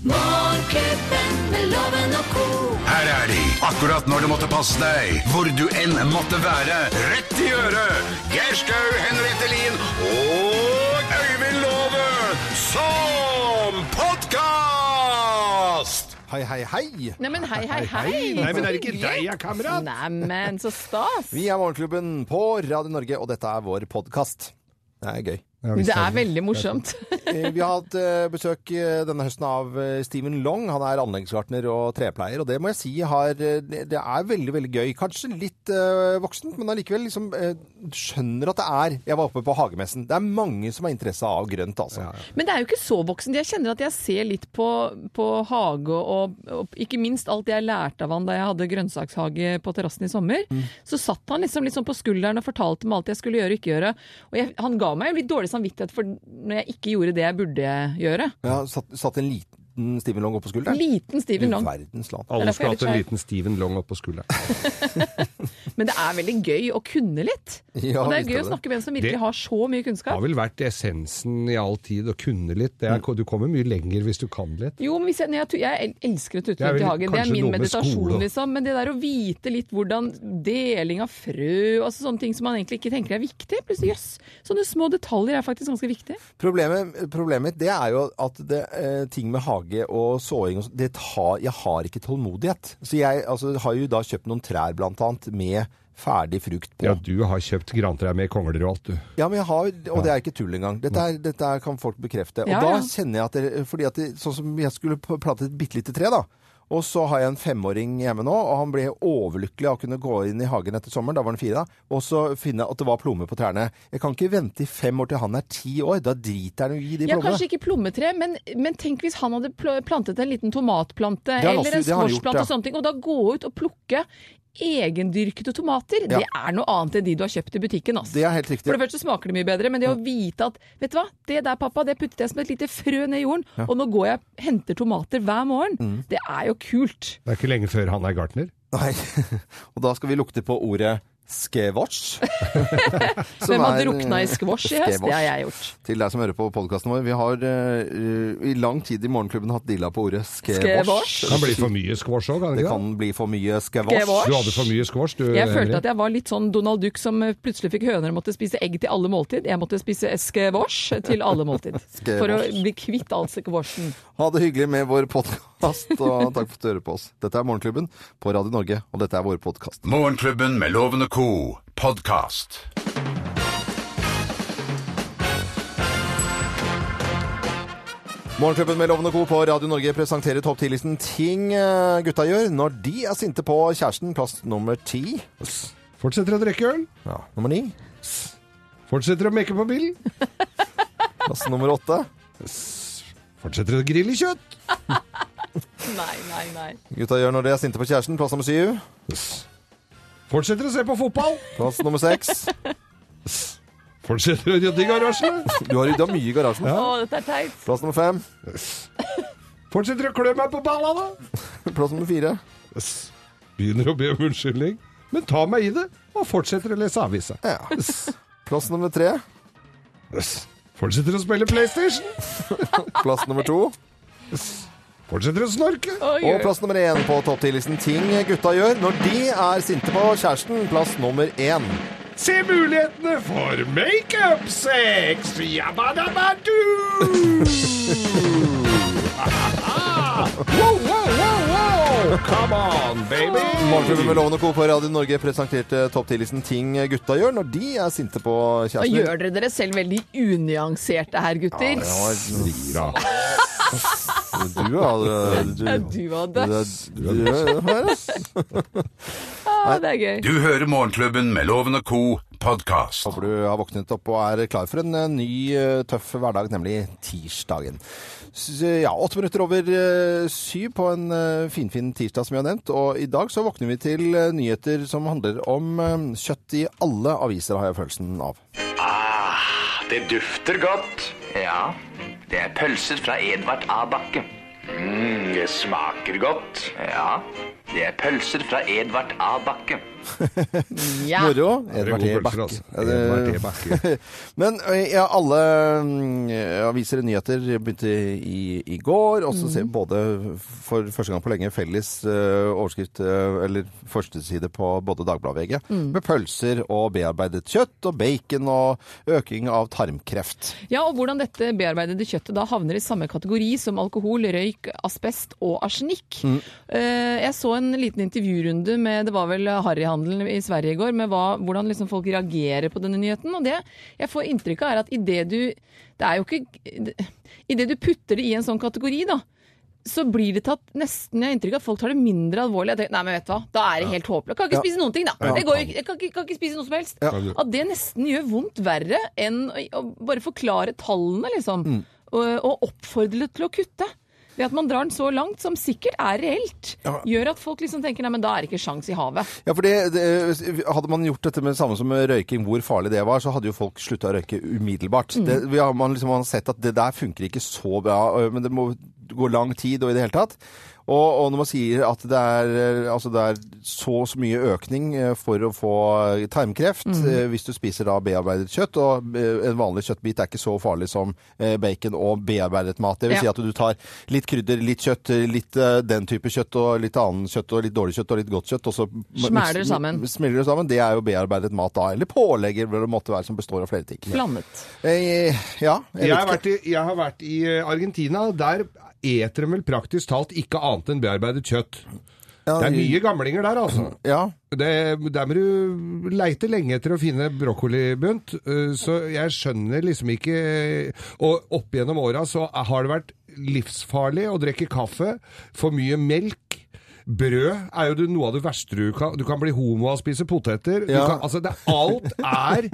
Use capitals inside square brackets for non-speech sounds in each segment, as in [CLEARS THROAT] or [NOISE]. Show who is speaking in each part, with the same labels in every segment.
Speaker 1: Morgenklubben med loven og ko.
Speaker 2: Her er de, akkurat når det måtte passe deg, hvor du enn måtte være. Rett i øret! Geir Skau, Henriette Lien og Øyvind Låve som podkast!
Speaker 3: Hei, hei, hei.
Speaker 4: Neimen, hei, hei, hei.
Speaker 5: Nei, men er det ikke deg, ja, kamerat?
Speaker 4: Neimen, så stas.
Speaker 3: Vi er Morgenklubben på Radio Norge, og dette er vår podkast. Det er gøy.
Speaker 4: Det er veldig morsomt. [LAUGHS]
Speaker 3: Eh, Vi har hatt eh, besøk eh, denne høsten av Steven Long. Han er anleggsgartner og trepleier, og det må jeg si har Det det er veldig, veldig gøy. Kanskje litt voksent, men allikevel liksom skjønner at det er Jeg var oppe på hagemessen. Det er mange som har interesse av grønt, altså.
Speaker 4: Men det er jo ikke så voksent. Jeg kjenner at jeg ser litt på, på hage og, og ikke minst alt jeg lærte av han da jeg hadde grønnsakshage på terrassen i sommer. Så satt han liksom, litt sånn på skulderen og fortalte meg alt jeg skulle gjøre og ikke gjøre. Og jeg, han ga meg jo litt dårlig samvittighet for når jeg ikke gjorde det jeg burde gjøre.
Speaker 3: Ja, satt, satt en liten Steven Long oppå skulderen.
Speaker 4: Liten Steven Long.
Speaker 3: Verdens land.
Speaker 5: Alle skal ha hatt en liten Steven Long oppå skulderen. [LAUGHS]
Speaker 4: Men det er veldig gøy å kunne litt.
Speaker 3: Ja,
Speaker 4: og det er gøy å snakke med en som virkelig
Speaker 5: Det-
Speaker 4: har så mye kunnskap.
Speaker 5: Det har vel vært essensen i all tid å kunne litt. Det er, du kommer mye lenger hvis du kan litt.
Speaker 4: Jo, men hvis jeg, jeg, jeg elsker
Speaker 5: er
Speaker 4: rundt i hagen. Det er min meditasjon, liksom. Men det der å vite litt hvordan deling av frø, altså sånne ting som man egentlig ikke tenker er viktig. Plutselig, jøss. Sånne små detaljer er faktisk ganske viktig.
Speaker 3: Problemet, problemet mitt det er jo at det, eh, ting med hage og såing og sånn. Jeg har ikke tålmodighet. Så jeg altså, har jo da kjøpt noen trær blant annet med ferdig frukt på.
Speaker 5: Ja, du har kjøpt grantrær med kongler og alt, du.
Speaker 3: Ja, men jeg har, og det er ikke tull engang. Dette, er, dette er, kan folk bekrefte. Og
Speaker 4: Ja,
Speaker 3: da kjenner jeg at det, fordi at det, sånn som jeg skulle plante et bitte lite tre, da. Og så har jeg en femåring hjemme nå, og han ble overlykkelig av å kunne gå inn i hagen etter sommeren. Da var han fire, da. Og så finne at det var plommer på trærne. Jeg kan ikke vente i fem år til han er ti år. Da driter han i de
Speaker 4: Ja,
Speaker 3: plommene.
Speaker 4: kanskje ikke plommetre, men, men tenk hvis han hadde plantet en liten tomatplante
Speaker 3: har
Speaker 4: eller
Speaker 3: også-
Speaker 4: en squashplante
Speaker 3: ja.
Speaker 4: og sånne ting, og da gå ut og plukke egendyrkede tomater.
Speaker 3: Ja.
Speaker 4: Det er noe annet enn de du har kjøpt i butikken. Altså.
Speaker 3: Det er helt riktig.
Speaker 4: For det første smaker det mye bedre, men det å vite at vet du hva, det der pappa, det puttet jeg som et lite frø ned i jorden, og nå går jeg og henter tomater hver morgen,
Speaker 3: Mm.
Speaker 4: det er jo kult.
Speaker 5: Det er ikke lenge før han er gartner.
Speaker 3: Nei. [LAUGHS] og da skal vi lukte på ordet skevårs. [LAUGHS]
Speaker 4: Hvem hadde rukna i skvosj i høst? Det har jeg gjort.
Speaker 3: Til deg som hører på podkasten vår. Vi har uh, i lang tid i Morgenklubben hatt dilla på ordet. Skevårs.
Speaker 5: Det kan bli for mye skvosj òg, kan det
Speaker 3: Det kan bli for mye. Skevårs.
Speaker 5: Du hadde for mye skvosj, du.
Speaker 4: Jeg følte at jeg var litt sånn Donald Duck som eh, plutselig fikk høner og måtte spise egg til alle måltid. Jeg måtte spise skvosj til alle måltid. [LAUGHS] For å bli kvitt all skvosjen.
Speaker 3: Ha det hyggelig med vår podkast, og takk for at du hører på oss. Dette er Morgenklubben på Radio Norge, og dette er vår podkast.
Speaker 2: Morgenklubben med lovende og co. podkast.
Speaker 3: Morgenklubben med Lovende Co. på Radio Norge presenterer topp 10-listen ting eh, gutta gjør når de er sinte på kjæresten. Plass nummer ti.
Speaker 5: Fortsetter å drikke øl.
Speaker 3: Ja, nummer ni.
Speaker 5: Fortsetter å mekke på bilen. [LAUGHS]
Speaker 3: Plass nummer åtte.
Speaker 5: Fortsetter å grille kjøtt. [LAUGHS]
Speaker 4: Nei, nei, nei.
Speaker 3: Gutta gjør når de er sinte på kjæresten. Plass nummer syv.
Speaker 5: Fortsetter å se på fotball.
Speaker 3: Plass nummer seks.
Speaker 5: Fortsetter å rydde i garasjene.
Speaker 3: Du har rydda mye i garasjen.
Speaker 4: Å, dette er teit.
Speaker 3: Plass nummer fem.
Speaker 5: Fortsetter å klø meg på ballene.
Speaker 3: Plass nummer fire.
Speaker 5: Begynner å be om unnskyldning, men tar meg i det og fortsetter å lese avisa.
Speaker 3: Ja. Plass nummer tre.
Speaker 5: Fortsetter å spille PlayStation.
Speaker 3: Plass nummer to.
Speaker 5: Fortsetter å snorke.
Speaker 4: Oi,
Speaker 3: Og plass nummer én på topp ti-listen ting gutta gjør når de er sinte på kjæresten. Plass nummer én.
Speaker 5: Se mulighetene for makeup-sex! Jabadabadu! [LAUGHS] wow, wow, wow, wow! Come on, baby!
Speaker 3: Morgenklubben med Loven og Co. på Radio Norge presenterte topp 10-listen ting gutta gjør når de er sinte på
Speaker 4: Nå
Speaker 3: kjæresten.
Speaker 4: gjør dere dere selv veldig unyanserte her, gutter.
Speaker 3: Ja.
Speaker 4: Ja, [LAUGHS] du var døds.
Speaker 3: du, du, du,
Speaker 4: Ja, det er gøy.
Speaker 2: Du hører Morgenklubben med Loven og co. podkast.
Speaker 3: Håper du har våknet opp og er klar for en eh, ny, eh, tøff hverdag, nemlig tirsdagen. Ja, åtte minutter over eh, syv på en finfin fin tirsdag, som vi har nevnt. Og i dag så våkner vi til nyheter som handler om kjøtt i alle aviser, har jeg følelsen av.
Speaker 6: Ah, det dufter godt. Ja, det er pølser fra Edvard A. Bakke. Mm, det smaker godt. Ja, Det er pølser fra Edvard A. Bakke.
Speaker 4: Ja. [LAUGHS]
Speaker 3: Moro. Edvard E. Bakke.
Speaker 5: altså. Edvard E. Bakke. [LAUGHS]
Speaker 3: Men ja, alle mm, aviser og nyheter begynte i, i går. Og så ser vi både for første gang på lenge felles uh, overskrift, uh, eller førsteside på både Dagbladet og VG, med pølser og bearbeidet kjøtt og bacon og øking av tarmkreft.
Speaker 4: Ja, og hvordan dette bearbeidede kjøttet da havner i samme kategori som alkohol, røyk, asbest og arsenikk. Eh, Jeg så en liten intervjurunde med det var vel harryhandelen i Sverige i går, med hva, hvordan liksom folk reagerer på denne nyheten. Og det jeg får inntrykk av er at idet du Det er jo ikke Idet du putter det i en sånn kategori, da. Så blir det tatt nesten Jeg inntrykk av at folk tar det mindre alvorlig. Jeg tenker, Nei, men vet du hva, Da er det helt håpløst. Kan ikke spise noen ting, da. Det går, jeg kan ikke, kan ikke spise noe som helst. At det nesten gjør vondt verre enn å å bare forklare tallene, liksom. Og, og oppfordre til å kutte. Ved at man drar den så langt, som sikkert er reelt, gjør at folk liksom tenker nei, men da er det ikke sjans i havet.
Speaker 3: Ja, for det, det, Hadde man gjort dette med det samme som røyking, hvor farlig det var, så hadde jo folk slutta å røyke umiddelbart. Det, vi har, man, liksom, man har sett at det der funker ikke så bra, men det må gå lang tid og i det hele tatt. Og, og når man sier at det er, eh, altså det er så og så mye økning eh, for å få tarmkreft mm. hvis du spiser da bearbeidet kjøtt, og eh, en vanlig kjøttbit er ikke så farlig som eh, bacon og bearbeidet mat. Det vil
Speaker 4: Ja.
Speaker 3: si at du tar litt krydder, litt kjøtt, litt eh, den type kjøtt og litt annen kjøtt og litt dårlig kjøtt og litt godt kjøtt, og så
Speaker 4: Smeller det sammen.
Speaker 3: Smeller det sammen. Det er jo bearbeidet mat da, eller pålegger hva det måtte være som består av flere ting.
Speaker 4: Blandet.
Speaker 3: Eh, ja, jeg
Speaker 5: Jeg har, vært i, jeg har vært i eh, Argentina. Der eter de vel praktisk talt ikke annet enn bearbeidet kjøtt.
Speaker 3: Ja,
Speaker 5: Det er mye gamlinger der, altså.
Speaker 3: Ja,
Speaker 5: Det, der må du leite lenge etter å finne brokkolibunt, så jeg skjønner liksom ikke Og opp gjennom åra så har det vært livsfarlig å drikke kaffe, for mye melk. Brød er jo noe av det verste du kan Du kan bli homo av å spise poteter. Du
Speaker 3: Ja.
Speaker 5: kan, altså, det, alt er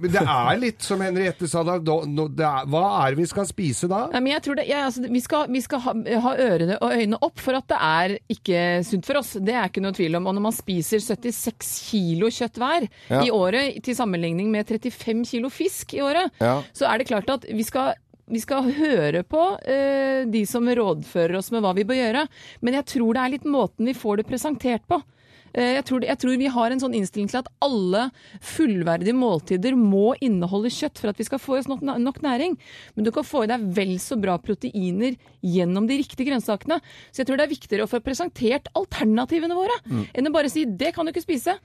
Speaker 5: men det er litt som Henriette sa da. er, hva er det vi skal spise da?
Speaker 4: Nei, men jeg tror det, jeg, altså, vi skal, vi skal ha, ha ørene og øynene opp for at det er ikke sunt for oss. Det er ikke noe tvil om. Og når man spiser 76 kilo kjøtt hver
Speaker 3: Ja.
Speaker 4: i året, til sammenligning med 35 kilo fisk i året,
Speaker 3: Ja.
Speaker 4: så er det klart at vi skal vi skal høre på uh, de som rådfører oss med hva vi bør gjøre, men jeg tror det er litt måten vi får det presentert på. Eh, Jeg tror, jeg tror vi har en sånn innstilling til at alle fullverdige måltider må inneholde kjøtt for at vi skal få i oss nok, nok næring. Men du kan få i deg vel så bra proteiner gjennom de riktige grønnsakene. Så jeg tror det er viktigere å få presentert alternativene våre, enn å bare si 'det kan du ikke spise'.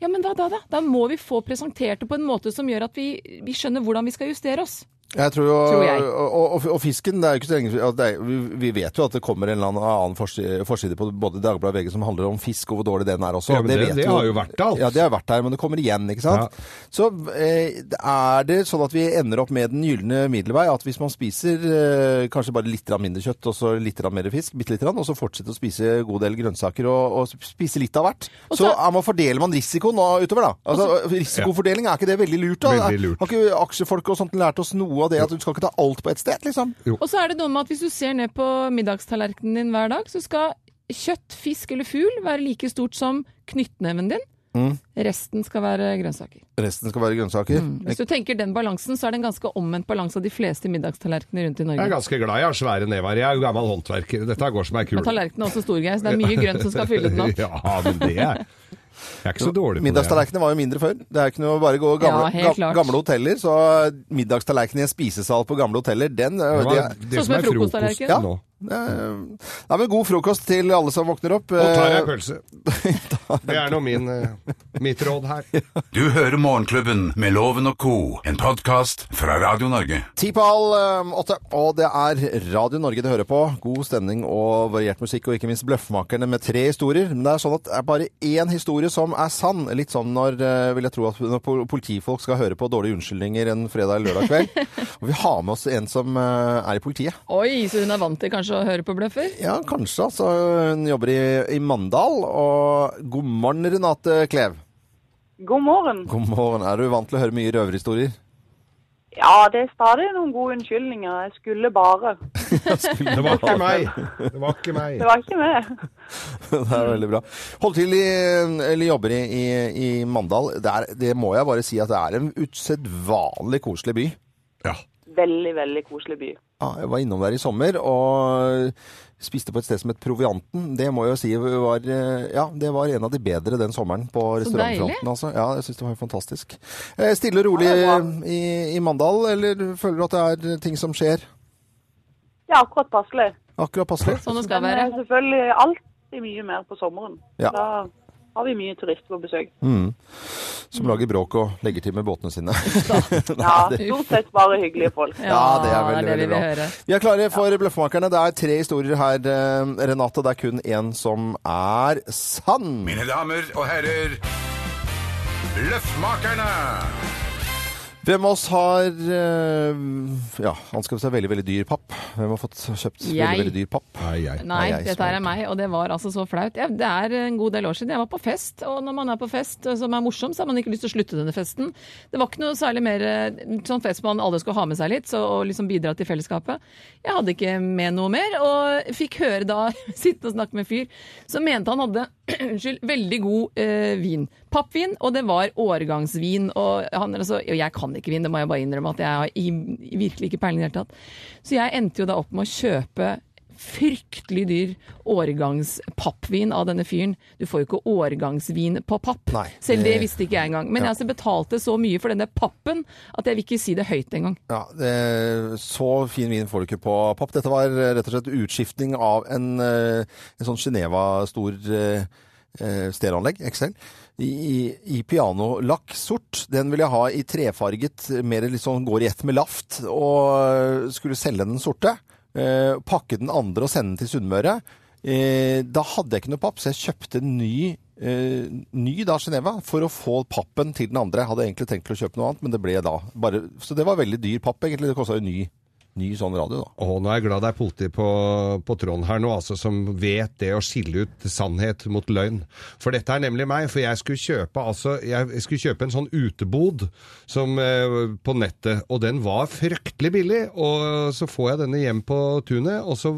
Speaker 4: Ja, men da, da, da. Da må vi få presentert det på en måte som gjør at vi, vi skjønner hvordan vi skal justere oss.
Speaker 3: Jeg tror jo,
Speaker 4: Tror jeg.
Speaker 3: Og, og, og fisken, det er jo ikke så lenge det er, vi, vi vet jo at det kommer en eller annen, annen forside, forside på både Dagbladet og VG som handler om fisk, og hvor dårlig den er også.
Speaker 5: Ja, men det-
Speaker 3: vet
Speaker 5: det
Speaker 3: jo-
Speaker 5: har jo vært alt.
Speaker 3: Ja, det har vært der, men det kommer igjen, ikke sant? Så eh, er det sånn at vi ender opp med den gylne middelvei, at hvis man spiser eh, kanskje bare litt mindre kjøtt, og så litt mer fisk, bitte litt grann, og så fortsetter å spise god del grønnsaker og, og spise litt av hvert, så,
Speaker 4: så-
Speaker 3: er man, fordeler man risikoen utover, da. Altså, risikofordeling, er ikke det veldig lurt? da?
Speaker 5: Veldig lurt.
Speaker 3: Har ikke aksjefolk og sånt lært oss noe av det, at du skal ikke ta alt på ett sted, liksom?
Speaker 4: Og så er det noe med at hvis du ser ned på middagstallerkenen din hver dag, så skal kjøtt, fisk eller fugl være like stort som knyttneven din. Resten skal være grønnsaker.
Speaker 3: Resten skal være grønnsaker.
Speaker 4: Hvis du tenker den balansen, så er det en ganske omvendt balanse av de fleste middagstallerkenene rundt i Norge.
Speaker 5: Jeg er ganske glad jeg har svære never. Jeg er jo gammel håndverker. Dette går som ei kule.
Speaker 4: tallerkenen er også stor, Geir, så det er mye grønt som skal fylle den opp. [LAUGHS]
Speaker 5: Ja, men det er Jeg er ikke så dårlig på det.
Speaker 3: Middagstallerkenene var jo mindre før. Det er ikke noe bare gå gamle,
Speaker 4: Ja,
Speaker 3: ga- gamle hoteller. Så middagstallerken i en spisesal på gamle hoteller, den
Speaker 5: Det
Speaker 3: det,
Speaker 5: var
Speaker 3: det,
Speaker 5: det
Speaker 4: Sånn
Speaker 5: som
Speaker 4: som
Speaker 5: er
Speaker 4: en
Speaker 5: frokost
Speaker 4: frokosttallerken.
Speaker 3: Ja.
Speaker 5: nå.
Speaker 3: Nei, men God frokost til alle som våkner opp.
Speaker 5: Og tar jeg
Speaker 3: Eh, [LAUGHS]
Speaker 5: pølse. Det er nå min, mitt råd her.
Speaker 2: Du hører Morgenklubben med Loven og co., en podkast fra Radio Norge.
Speaker 3: Ti på halv åtte, og det er Radio Norge du hører på. God stemning og variert musikk, og ikke minst Bløffmakerne med tre historier. Men det er sånn at det er bare én historie som er sann. Litt sånn når, eh, vil jeg tro, at når politifolk skal høre på dårlige unnskyldninger en fredag eller lørdag kveld. [LAUGHS] og vi har med oss en som eh, er i politiet.
Speaker 4: Oi, så hun er vant til kanskje å høre på bløffer?
Speaker 3: Ja, kanskje. Altså, hun jobber i, i Mandal. Og god morgen, Renate Klev.
Speaker 7: God morgen.
Speaker 3: God morgen. Er du vant til å høre mye røverhistorier?
Speaker 7: Ja, det er stadig noen gode unnskyldninger. Jeg skulle bare. [LAUGHS]
Speaker 5: Det var ikke meg. Det var ikke meg.
Speaker 7: Det var ikke meg. [LAUGHS]
Speaker 3: Det er veldig bra. Hold til i, eller jobber i, i, i Mandal. Det, er, det må jeg bare si at det er en usedvanlig koselig by.
Speaker 5: Ja.
Speaker 7: Veldig, veldig koselig by.
Speaker 3: Ja, jeg var innom der i sommer og spiste på et sted som het Provianten. Det må jeg jo si var, eh, ja, det var en av de bedre den sommeren på restaurantfronten. Altså. Ja, jeg syns det var fantastisk. Eh, Stille og rolig
Speaker 7: Ja,
Speaker 3: i, i Mandal, eller føler du at det er ting som skjer
Speaker 7: Ja, akkurat passelig.
Speaker 3: akkurat passelig?
Speaker 4: Sånn det skal være.
Speaker 7: eh, selvfølgelig alltid mye mer på sommeren.
Speaker 3: Ja.
Speaker 7: Da har vi mye turister på besøk.
Speaker 3: Mm. Som lager bråk og legger til med båtene sine. [LAUGHS]
Speaker 7: Ja, [LAUGHS] stort sett bare hyggelige folk.
Speaker 3: Ja, det er veldig,
Speaker 4: det
Speaker 3: veldig
Speaker 4: vi
Speaker 3: bra.
Speaker 4: høre.
Speaker 3: Vi er klare for Bløffmakerne. Det er tre historier her, eh, Renate. Det er kun én som er sann.
Speaker 2: Mine damer og herrer, Bløffmakerne!
Speaker 3: Hvem av oss har eh, ja, anskaffet seg veldig veldig dyr papp? Hvem har fått kjøpt
Speaker 4: Jeg.
Speaker 3: veldig veldig dyr papp?
Speaker 5: Nei, jeg.
Speaker 4: Nei,
Speaker 3: jeg
Speaker 4: dette her er meg, og det var altså så flaut. Ja, det er en god del år siden. Jeg var på fest, og når man er på fest eh, som er morsom, så har man ikke lyst til å slutte denne festen. Det var ikke noe særlig mer eh, sånn fest man alle skulle ha med seg litt, så, og liksom bidra til fellesskapet. Jeg hadde ikke med noe mer, og fikk høre da, [LAUGHS] sitte og snakke med en fyr, som mente han hadde [CLEARS THROAT] unnskyld, veldig god eh, vin. Pappvin, og det var årgangsvin. Og, han, altså, og jeg kan ikke vin, det må jeg bare innrømme at jeg har i, virkelig ikke peiling i det hele tatt. Så jeg endte jo da opp med å kjøpe fryktelig dyr årgangspappvin av denne fyren. Du får jo ikke årgangsvin på papp.
Speaker 3: Nei,
Speaker 4: Selv det
Speaker 3: det-
Speaker 4: visste ikke jeg engang. Men jeg altså betalte så mye for denne pappen at jeg vil ikke si det høyt engang.
Speaker 3: Ja, det, Så fin vin får du ikke på papp. Dette var rett og slett utskiftning av en, eh, en sånn Geneva-stor eh, eh, stereoanlegg, XL, i, i- pianolakk sort. Den vil jeg ha i trefarget, mer litt sånn går i ett med laft, og skulle selge den sorte. Eh, pakke den andre og sende den til Sunnmøre. Eh, da hadde jeg ikke noe papp, så jeg kjøpte ny, eh, ny da Geneva for å få pappen til den andre. Jeg hadde egentlig tenkt til å kjøpe noe annet, men det ble da bare Så det var veldig dyr papp, egentlig. Det kosta jo ny, ny sånn radio, da.
Speaker 5: Å, nå er jeg glad det er politi på, på tråden her nå, altså, som vet det å skille ut sannhet mot løgn. For dette er nemlig meg, for jeg skulle kjøpe, altså, jeg skulle kjøpe en sånn utebod som, eh, på nettet, og den var fryktelig billig, og så får jeg denne hjem på tunet, og så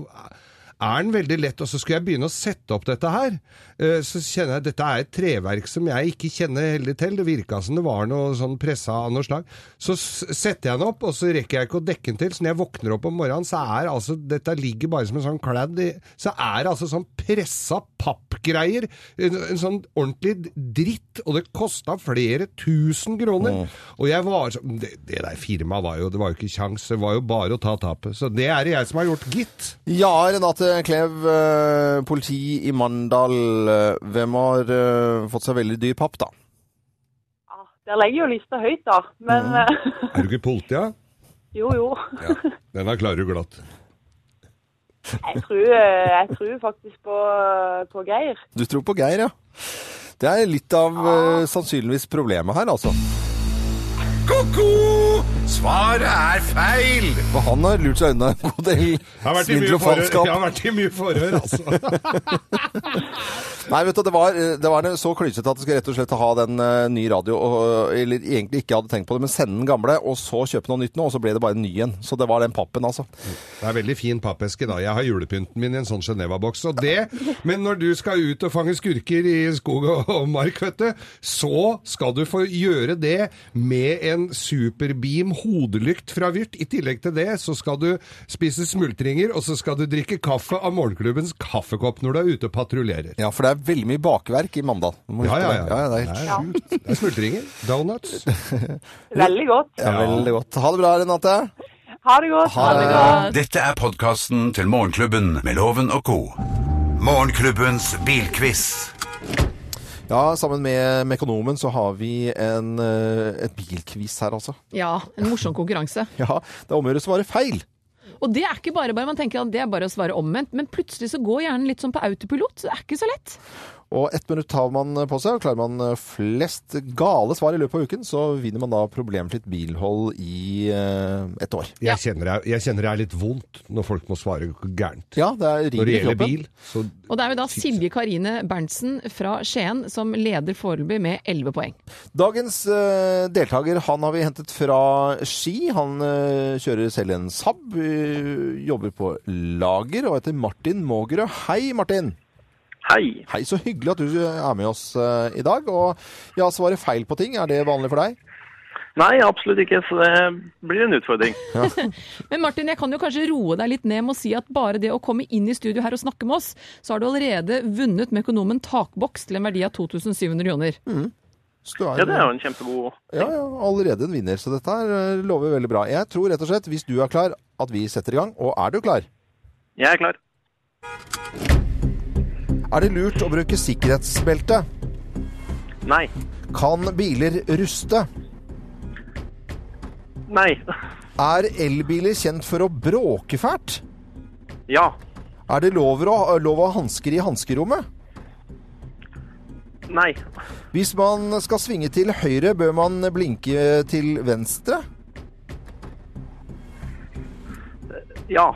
Speaker 5: er den veldig lett, og så skulle jeg begynne å sette opp dette her. Eh, Så kjenner jeg at dette er et treverk som jeg ikke kjenner heldig til. Det virka som det var noe sånn pressa av noe slag. Så setter jeg den opp, og så rekker jeg ikke å dekke den til. Så når jeg våkner opp om morgenen, så er altså Dette ligger bare som en sånn kladd i Så er det altså sånn pressa pappgreier. En, en sånn ordentlig dritt, og det kosta flere tusen kroner. Og jeg var så det, det der firmaet var jo Det var jo ikke kjangs, det var jo bare å ta tapet. Så det er det jeg som har gjort, gitt.
Speaker 3: Ja, Renate Klev, eh, politi i Mandal. eh, Hvem har eh, fått seg veldig dyr papp, da?
Speaker 7: Ja, der legger jo lista høyt, da. Men mm.
Speaker 5: Er du ikke politi, ja?
Speaker 7: jo, jo.
Speaker 5: Ja, den er klarer du glatt.
Speaker 7: Jeg tror, eh, jeg tror faktisk på, på Geir.
Speaker 3: Du tror på Geir, ja. Det er litt av ja. sannsynligvis problemet her, altså.
Speaker 2: Ko-ko! Svaret er feil!
Speaker 3: For han har lurt seg unna en god del
Speaker 5: Jeg har
Speaker 3: svindel og falskap.
Speaker 5: jeg har vært i mye forhør altså.
Speaker 3: Nei, vet du, det var, det var så klysete at du skal rett og slett ha den uh, ny radio, og, eller egentlig ikke hadde tenkt på det, men sende den gamle, og så kjøpe noe nytt nå, og så ble det bare en ny en. Så det var den pappen, altså.
Speaker 5: Det er veldig fin pappeske da. Jeg har julepynten min i en sånn Geneva-boks. Og det, men når du skal ut og fange skurker i skog og, og mark, vet du, så skal du få gjøre det med en superbeam hodelykt fra Vyrt. I tillegg til det så skal du spise smultringer, og så skal du drikke kaffe av morgenklubbens kaffekopp når du er ute og patruljerer.
Speaker 3: Ja, for det er veldig mye bakverk i Mandal.
Speaker 5: Ja, ja, ja.
Speaker 3: ja, det er helt
Speaker 5: sjukt. Det er smultringer. Donuts. [LAUGHS]
Speaker 7: Veldig godt.
Speaker 3: ja, veldig godt. Ha det bra, Renate.
Speaker 7: Ha det godt.
Speaker 3: Ha det.
Speaker 2: Dette er podkasten til Morgenklubben med Loven og co. Morgenklubbens bilquiz.
Speaker 3: Ja, sammen med Mekonomen så har vi en, eh, et bilquiz her, altså.
Speaker 4: Ja, en morsom konkurranse. [LAUGHS]
Speaker 3: Ja, det er om å gjøre å svare feil.
Speaker 4: Og det er ikke bare bare, man tenker at det er bare å svare omvendt, men plutselig så går hjernen litt sånn på autopilot. Så det er ikke så lett.
Speaker 3: Og ett minutt har man på seg, og klarer man flest gale svar i løpet av uken, så vinner man da problemfritt bilhold i eh, et år.
Speaker 5: Jeg kjenner, det- jeg kjenner det er litt vondt når folk må svare gærent.
Speaker 3: Ja, det er
Speaker 5: Når det gjelder bil, så
Speaker 4: Og det er jo da Silje Karine Berntsen fra Skien som leder foreløpig med 11 poeng.
Speaker 3: Dagens eh, deltaker han har vi hentet fra Ski. Han eh, kjører selv en Saab, eh, jobber på lager og heter Martin Mågerø. Hei, Martin!
Speaker 8: Hei.
Speaker 3: Hei, Så hyggelig at du er med oss uh, i dag. Og ja, svare feil på ting, er det vanlig for deg?
Speaker 8: Nei, absolutt ikke, så det blir en utfordring. [LAUGHS] [LAUGHS]
Speaker 4: Men Martin, jeg kan jo kanskje roe deg litt ned med å si at bare det å komme inn i studio her og snakke med oss, så har du allerede vunnet med økonomen takboks til en verdi av 2700 kroner.
Speaker 3: Mm. du er,
Speaker 8: Ja, det er jo en kjempegod
Speaker 3: ja, ja, allerede en vinner, så dette her eh, lover veldig bra. Jeg tror rett og slett, hvis du er klar, at vi setter i gang. Og er du klar?
Speaker 8: Jeg er klar.
Speaker 3: Er det lurt å bruke sikkerhetsbelte?
Speaker 8: Nei.
Speaker 3: Kan biler ruste?
Speaker 8: Nei.
Speaker 3: Er elbiler kjent for å bråke fælt?
Speaker 8: Ja.
Speaker 3: Er det lov å, lov å ha hansker i hanskerommet?
Speaker 8: Nei.
Speaker 3: Hvis man skal svinge til høyre, bør man blinke til venstre?
Speaker 8: Ja.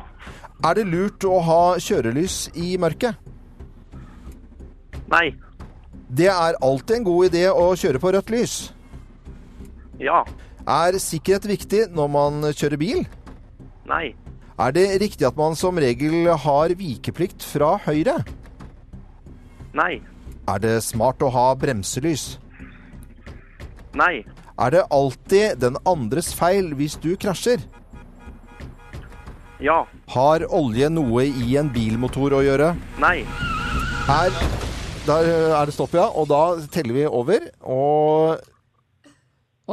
Speaker 3: Er det lurt å ha kjørelys i mørket?
Speaker 8: Nei.
Speaker 3: Det er alltid en god idé å kjøre på rødt lys.
Speaker 8: Ja.
Speaker 3: Er sikkerhet viktig når man kjører bil?
Speaker 8: Nei.
Speaker 3: Er det riktig at man som regel har vikeplikt fra høyre?
Speaker 8: Nei.
Speaker 3: Er det smart å ha bremselys?
Speaker 8: Nei.
Speaker 3: Er det alltid den andres feil hvis du krasjer?
Speaker 8: Ja.
Speaker 3: Har olje noe i en bilmotor å gjøre?
Speaker 8: Nei.
Speaker 3: Her der er det stopp, ja. Og da teller vi over. Og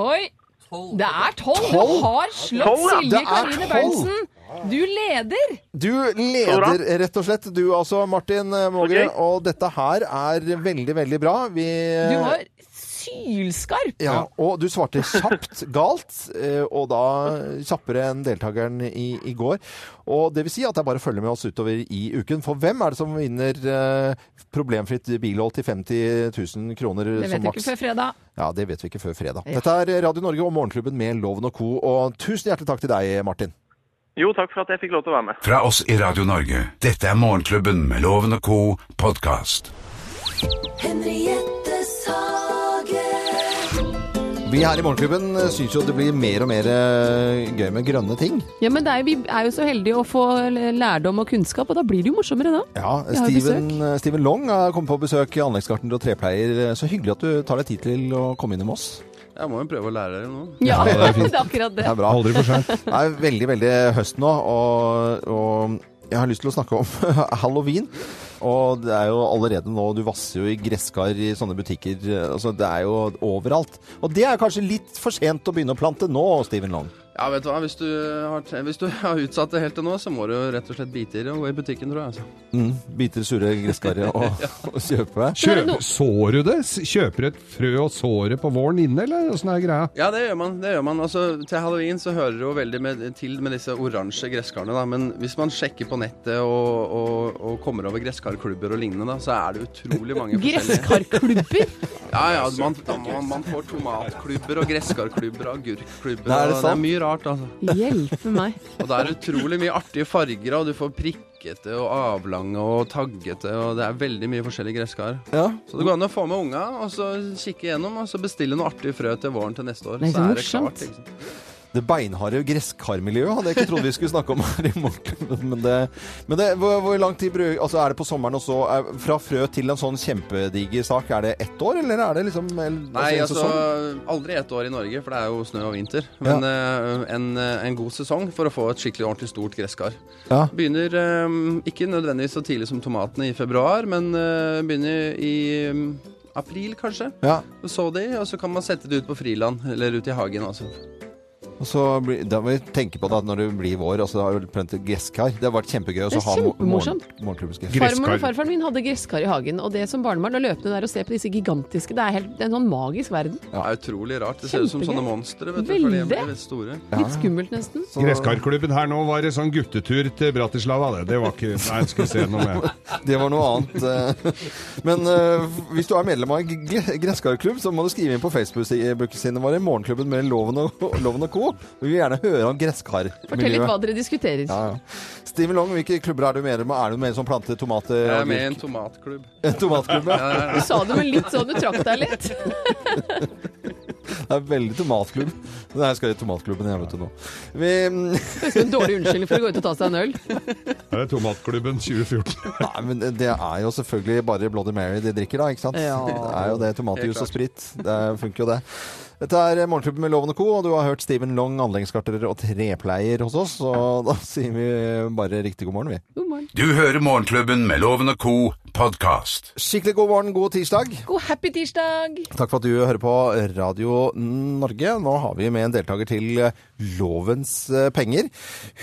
Speaker 4: Oi! Det er tolv! Du har slått Silje Karine. Berntsen! Du leder!
Speaker 3: du leder rett og slett, du altså, Martin Målgren.
Speaker 8: Okay.
Speaker 3: Og dette her er veldig, veldig bra. Vi
Speaker 4: Du var sylskarp!
Speaker 3: Ja, og du svarte kjapt galt, eh, og da kjappere enn deltakeren i, i går. Og det vil si at det er bare å følge med oss utover i uken. For hvem er det som vinner eh, problemfritt bilhold til 50 000 kroner som maks?
Speaker 4: Det vet vi ikke før fredag.
Speaker 3: Ja, det vet vi ikke før fredag.
Speaker 4: Ja.
Speaker 3: Dette er Radio Norge og Morgenklubben med Loven og co. Og tusen hjertelig takk til deg, Martin.
Speaker 8: Jo, takk for at jeg fikk lov til å være med.
Speaker 2: Fra oss i Radio Norge. Dette er Morgenklubben med Loven og co. podkast.
Speaker 1: Henriettes
Speaker 3: Vi her i Morgenklubben syns jo det blir mer og mer eh, gøy med grønne ting.
Speaker 4: Ja, men det er, vi er jo så heldige å få lærdom og kunnskap, og da blir det jo morsommere da.
Speaker 3: Ja,
Speaker 4: har jo
Speaker 3: Steven, Steven Long har kommet på besøk i Anleggsgartner og trepleier. Så hyggelig at du tar deg tid til å komme innom oss.
Speaker 9: Jeg må jo prøve å lære dere noe.
Speaker 4: Ja,
Speaker 5: det er [LAUGHS]
Speaker 4: det er akkurat det.
Speaker 3: Det er bra.
Speaker 5: Aldri for sent.
Speaker 3: Det er veldig, veldig høst nå, og, og jeg har lyst til å snakke om [LAUGHS] halloween. Og det er jo allerede nå, du vasser jo i gresskar i sånne butikker. Altså, det er jo overalt. Og det er kanskje litt for sent å begynne å plante nå, Steven Long.
Speaker 9: Ja, vet du hva. Hvis du har, hvis du [LAUGHS] har utsatt det helt til nå, så må du rett og slett bite i det og gå i butikken, tror jeg. Altså.
Speaker 3: Mm, biter sure gresskaret og, [LAUGHS] og kjøpe.
Speaker 5: Kjøp, sår du det? Kjøper et frø og sår det på våren inne, eller åssen er greia?
Speaker 9: Ja, det gjør man. det gjør man. Altså, Til halloween så hører det jo veldig med, til med disse oransje gresskarene. da, Men hvis man sjekker på nettet og, og, og kommer over gresskarklubber og lignende, da, så er det utrolig mange forskjellige
Speaker 4: Gresskarklubber. [LAUGHS]
Speaker 9: Ja, ja, man, man, man får tomatklubber og gresskarklubber og agurkklubber.
Speaker 3: Det er det
Speaker 9: og det er mye rart, altså.
Speaker 4: Hjelpe meg. [LAUGHS]
Speaker 9: Og det er utrolig mye artige farger, og du får prikkete og avlange og taggete, og det er veldig mye forskjellige gresskar.
Speaker 3: Ja.
Speaker 9: Så det går an å få med unga, og så kikke igjennom, og så bestille noe artig frø til våren til neste år.
Speaker 4: Nei, så
Speaker 9: så er det klart. Sant?
Speaker 3: Det beinharde gresskarmiljøet hadde jeg ikke trodd vi skulle snakke om her i morgen. Men, det, men det, hvor, hvor lang tid bruk, altså er det på sommeren og så er, Fra frø til en sånn kjempediger sak, er det ett år, eller er det liksom eller,
Speaker 9: Nei,
Speaker 3: en
Speaker 9: altså
Speaker 3: sesong?
Speaker 9: aldri ett år i Norge, for det er jo snø og vinter. Men eh, en, eh, en god sesong for å få et skikkelig ordentlig stort gresskar.
Speaker 3: Ja.
Speaker 9: Begynner um, ikke nødvendigvis så tidlig som tomatene i februar, men uh, begynner i um, april, kanskje.
Speaker 3: Ja.
Speaker 9: Så de, og så kan man sette det ut på friland, eller ut i hagen. Altså.
Speaker 3: Og så blir, da må vi tenke på det at når det blir vår, altså, Det har jo plent gresskar. Det har vært kjempegøy å
Speaker 4: Det er
Speaker 3: ha
Speaker 4: kjempemorsomt.
Speaker 3: morgenklubbens
Speaker 4: Farmor og farfaren min hadde gresskar i hagen, og det som barnebarn å løpe ned der og se på disse gigantiske Det er, helt, det er en sånn magisk verden.
Speaker 9: Det er utrolig rart. Det ser ut som sånne monstre, vet du,
Speaker 4: Veldig.
Speaker 9: blir litt
Speaker 4: skummelt, nesten.
Speaker 3: Så-
Speaker 5: Gresskarklubben her nå var en sånn guttetur til Bratislava, det. Det var ikke Nei, jeg skulle se noe med. [LAUGHS]
Speaker 3: Det var noe annet. eh. Men eh, hvis du er medlem av en gre- gresskarklubb, så må du skrive inn på Facebook-sidene våre, Morgenklubben med Loven og, Loven og co. Vi vil gjerne høre om gresskarmiljøet.
Speaker 4: Fortell litt hva dere diskuterer.
Speaker 3: Ja, ja. Steve Long, hvilke klubber er du medlem av? Er du med som planter tomater?
Speaker 9: Jeg er med i en tomatklubb. [LAUGHS]
Speaker 3: En tomatklubb, ja.
Speaker 4: Du sa det med litt sånn, du trakk deg litt.
Speaker 3: Det er veldig tomatklubb. Nei, jeg skal i tomatklubben jeg, vet du nå. Vi,
Speaker 4: Det er en dårlig unnskyldning for å gå ut og ta seg en øl.
Speaker 5: Det er Tomatklubben 2014.
Speaker 3: nei, men det er jo selvfølgelig bare Bloody Mary de drikker, da. ikke sant?
Speaker 4: Ja.
Speaker 3: Det er jo det. Tomatjus og sprit. Det funker jo, det. Dette er Morgenklubben med Loven og Co., og du har hørt Steven Long, anleggsgartner og trepleier hos oss. Og [LAUGHS] da sier vi bare riktig god morgen, vi.
Speaker 4: God morgen.
Speaker 2: Du hører Morgenklubben med Loven og Co. podkast.
Speaker 3: Skikkelig god morgen, god tirsdag.
Speaker 4: God happy tirsdag!
Speaker 3: Takk for at du hører på Radio Norge. Nå har vi med en deltaker til Lovens eh, penger.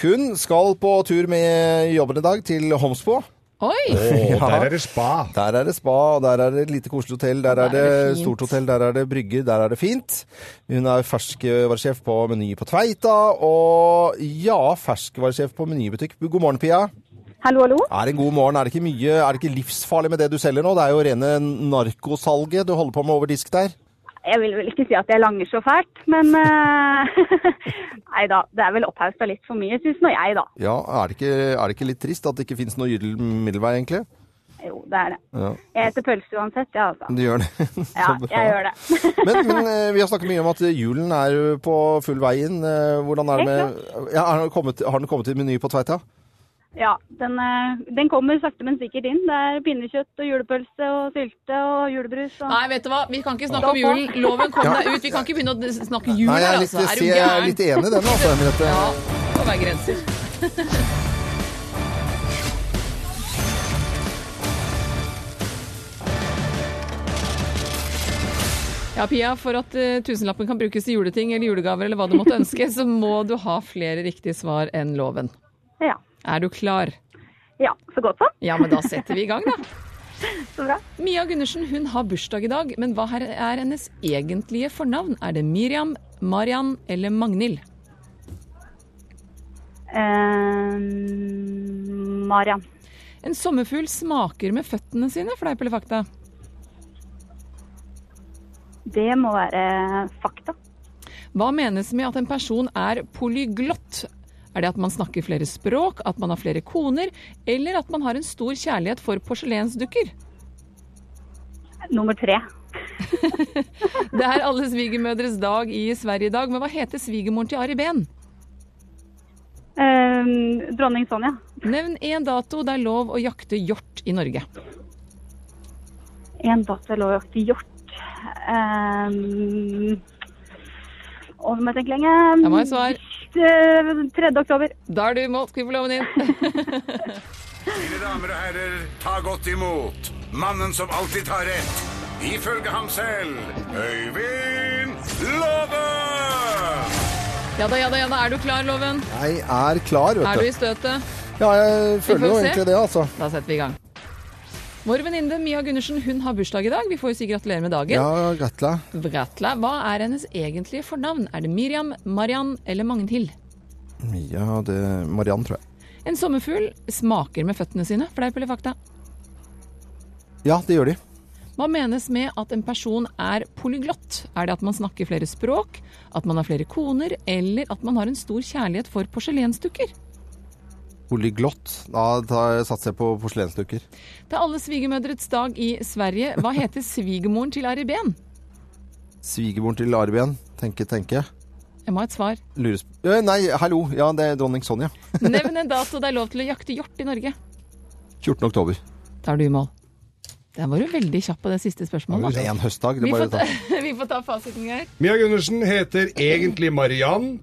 Speaker 3: Hun skal på tur med jobben i dag til Homsbo.
Speaker 4: Oi!
Speaker 5: Oh, [LAUGHS] der er det spa.
Speaker 3: Der er det spa, og der er det et lite koselig hotell, der, er det,
Speaker 4: fint.
Speaker 3: stort hotell, der er det brygger, der er det fint. Hun er ferskvaresjef på Meny på Tveita, og ja, ferskvaresjef på Menybutikk. God morgen, Pia.
Speaker 7: Hallo, hallo.
Speaker 3: Er det en god morgen? Er det ikke mye, er det ikke livsfarlig med det du selger nå? Det er jo rene narkosalget du holder på med over disk der.
Speaker 7: Jeg vil vel ikke si at jeg langer så fælt, men eh, [LAUGHS] Nei da, det er vel opphausta litt for mye, syns nå jeg, da.
Speaker 3: Ja, er det, ikke, er det ikke litt trist at det ikke finnes noe gyllen middelvei, egentlig?
Speaker 7: Jo, det er det.
Speaker 3: Ja,
Speaker 7: Jeg spiser pølse uansett, ja, altså.
Speaker 3: du gjør det. [LAUGHS]
Speaker 7: Ja, jeg gjør det. [LAUGHS]
Speaker 3: Men, men eh, vi har snakket mye om at julen er på full vei inn. Eh, Hvordan er det med ja, har, den kommet, har den kommet i Meny på Tveita?
Speaker 7: Ja, den, eh, den kommer sakte, men sikkert inn. Det er pinnekjøtt og julepølse og sylte og julebrus. Og...
Speaker 4: Nei, vet du hva, vi kan ikke snakke om julen. Loven, kom deg ut. Vi kan ikke begynne å snakke jul
Speaker 3: Nei, jeg
Speaker 4: her,
Speaker 3: er litt,
Speaker 4: altså. Er du
Speaker 3: jeg er litt enig i den, altså. Henriette. [LAUGHS]
Speaker 4: Ja, det må være grenser. [LAUGHS] Ja, Pia, for at uh, tusenlappen kan brukes til juleting eller julegaver eller hva du måtte ønske, så må du ha flere riktige svar enn loven.
Speaker 7: Ja.
Speaker 4: Er du klar?
Speaker 7: ja, så godt som.
Speaker 4: Ja, men da setter vi i gang, da. [LAUGHS]
Speaker 7: Så bra.
Speaker 4: Mia Gundersen hun har bursdag i dag, men hva er hennes egentlige fornavn? Er det Miriam, Marian eller Magnhild?
Speaker 7: Uh, Marian.
Speaker 4: En sommerfugl smaker med føttene sine, fleip eller fakta?
Speaker 7: Det må være fakta.
Speaker 4: Hva menes med at en person er polyglott? Er det at man snakker flere språk, at man har flere koner, eller at man har en stor kjærlighet for porselensdukker?
Speaker 7: Nummer tre. [LAUGHS]
Speaker 4: Det er alle svigermødres dag i Sverige i dag, men hva heter svigermoren til Ari Behn?
Speaker 7: Eh, dronning Sonja.
Speaker 4: Nevn én dato det er lov å jakte hjort i Norge.
Speaker 7: En datter lov å jakte hjort. Um, og nå må jeg tenke lenge.
Speaker 4: Jeg må ha et svar.
Speaker 7: Eh, 3. oktober.
Speaker 4: Da er du i mål. Skriv på loven din. [LAUGHS]
Speaker 2: Mine damer og herrer, ta godt imot mannen som alltid tar rett, ifølge ham selv, Øyvind Love!
Speaker 4: Ja da, ja da, ja da. Er du klar, Loven?
Speaker 3: Jeg er klar,
Speaker 4: Er du i
Speaker 3: du.
Speaker 4: støtet?
Speaker 3: Ja, jeg føler jo egentlig det, altså.
Speaker 4: Da setter vi i gang. Vår venninne Mia Gundersen hun har bursdag i dag. Vi får jo si gratulerer med dagen.
Speaker 3: Ja, gratla.
Speaker 4: Gratla. Hva er hennes egentlige fornavn? Er det Miriam, Mariann eller Magnhild?
Speaker 3: Ja, det Mariann, tror jeg.
Speaker 4: En sommerfugl smaker med føttene sine. Fleip eller fakta?
Speaker 3: Ja, det gjør de.
Speaker 4: Hva menes med at en person er polyglott? Er det at man snakker flere språk, at man har flere koner, eller at man har en stor kjærlighet for porselensdukker?
Speaker 3: Polyglott. Da tar- satser jeg på porselensdukker.
Speaker 4: Det er alle svigermødrets dag i Sverige. Hva heter svigermoren til Ari Behn?
Speaker 3: Svigermoren til Arben. Tenke, tenke.
Speaker 4: Jeg må ha et svar.
Speaker 3: Lures... Nei, hallo. Ja, det er dronning Sonja. [LAUGHS]
Speaker 4: Nevn en dato det er lov til å jakte hjort i Norge.
Speaker 3: 14. oktober.
Speaker 4: Da er du i mål. Der var du veldig kjapp på det siste spørsmålet.
Speaker 3: Det
Speaker 4: var
Speaker 3: er en høstdag. Det
Speaker 4: Vi får, ta,
Speaker 3: ta. [LAUGHS]
Speaker 4: vi får ta fasiten her.
Speaker 5: Mia Gundersen heter egentlig Mariann.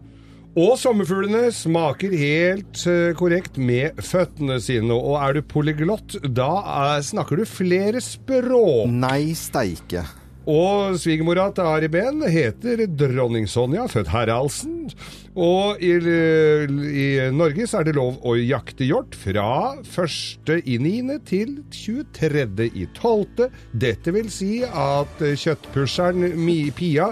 Speaker 5: Og sommerfuglene smaker helt eh, korrekt med føttene sine. Og er du polyglott, da eh, snakker du flere språk.
Speaker 3: Nei, steike.
Speaker 5: Og svigermora til Ari Behn heter dronning Sonja, født Haraldsen. Og i, i Norge så er det lov å jakte hjort fra 1. i 9. til 23. i 12. Dette vil si at eh, kjøttpusheren Pia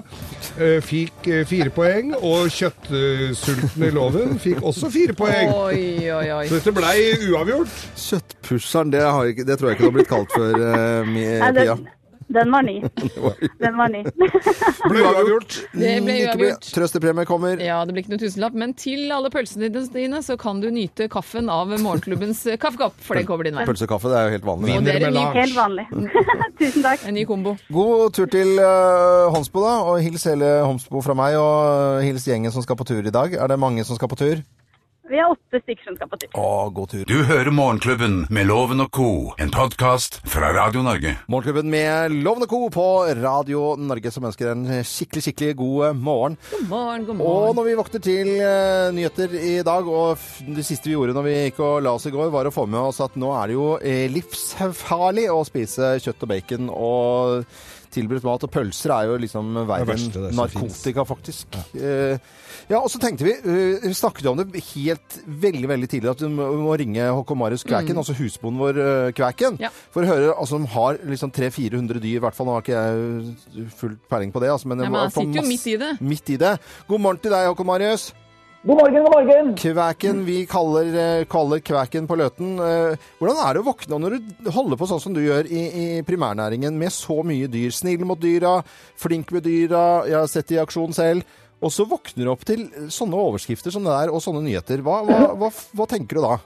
Speaker 5: eh, fikk eh, fire poeng, og kjøttsultne Loven fikk også fire poeng.
Speaker 4: Oi, oi, oi.
Speaker 5: Så dette blei uavgjort.
Speaker 3: Kjøttpusheren, det, har jeg ikke, det tror jeg ikke du har blitt kalt før,
Speaker 7: det,
Speaker 3: Pia. [LAUGHS]
Speaker 7: Den var ny. Den var ny. [LAUGHS]
Speaker 3: Ble uavgjort.
Speaker 4: Det ble uavgjort.
Speaker 3: Trøstepremie kommer.
Speaker 4: Ja, det blir ikke noe tusenlapp, men til alle pølsene dine så kan du nyte kaffen av morgenklubbens eh, [LAUGHS] kaffekopp, for det kommer din vei.
Speaker 3: Pølsekaffe, det er jo helt vanlig.
Speaker 4: Og det er ny,
Speaker 7: Helt vanlig. Tusen takk.
Speaker 4: en ny kombo.
Speaker 3: God tur til uh, Homsbo, da. Og hils hele Homsbo fra meg, og hils gjengen som skal på tur i dag. Er det mange som skal på tur?
Speaker 7: Vi er åtte stykker som skal på tur.
Speaker 3: Å, god tur.
Speaker 2: Du hører Morgenklubben med Loven og co., en podkast fra Radio Norge.
Speaker 3: Morgenklubben med Loven og Co. på Radio Norge, som ønsker en skikkelig, skikkelig god morgen.
Speaker 4: God morgen, god morgen.
Speaker 3: Og når vi våkner til uh, nyheter i dag, og f- det siste vi gjorde når vi gikk og la oss i går, var å få med oss at nå er det jo eh, livsfarlig å spise kjøtt og bacon og tilberedt mat. Og pølser er jo liksom verre enn narkotika, faktisk. Eh, ja, og så tenkte vi, eh, vi snakket jo om det helt veldig veldig tidlig, at vi må, ringe Håkon Marius Kvæken, altså husbonden vår eh, Kvæken,
Speaker 4: Ja.
Speaker 3: for å høre, altså de har liksom 300-400 dyr, i hvert fall, nå har ikke jeg full peiling på det, altså, men, jeg,
Speaker 4: men han sitter jo
Speaker 3: masse-
Speaker 4: midt i det.
Speaker 3: Midt i det. God morgen til deg, Håkon Marius.
Speaker 10: God morgen, god morgen.
Speaker 3: Kvæken, vi kaller, eh, kaller kvæken på Løten. Eh, Hvordan er det å våkne når du holder på sånn som du gjør i, i primærnæringen, med så mye dyr? Snill mot dyra, flink med dyra, jeg har sett det i aksjon selv. Og så våkner du opp til sånne overskrifter som det der, og sånne nyheter. Hva, hva, hva, hva tenker du da?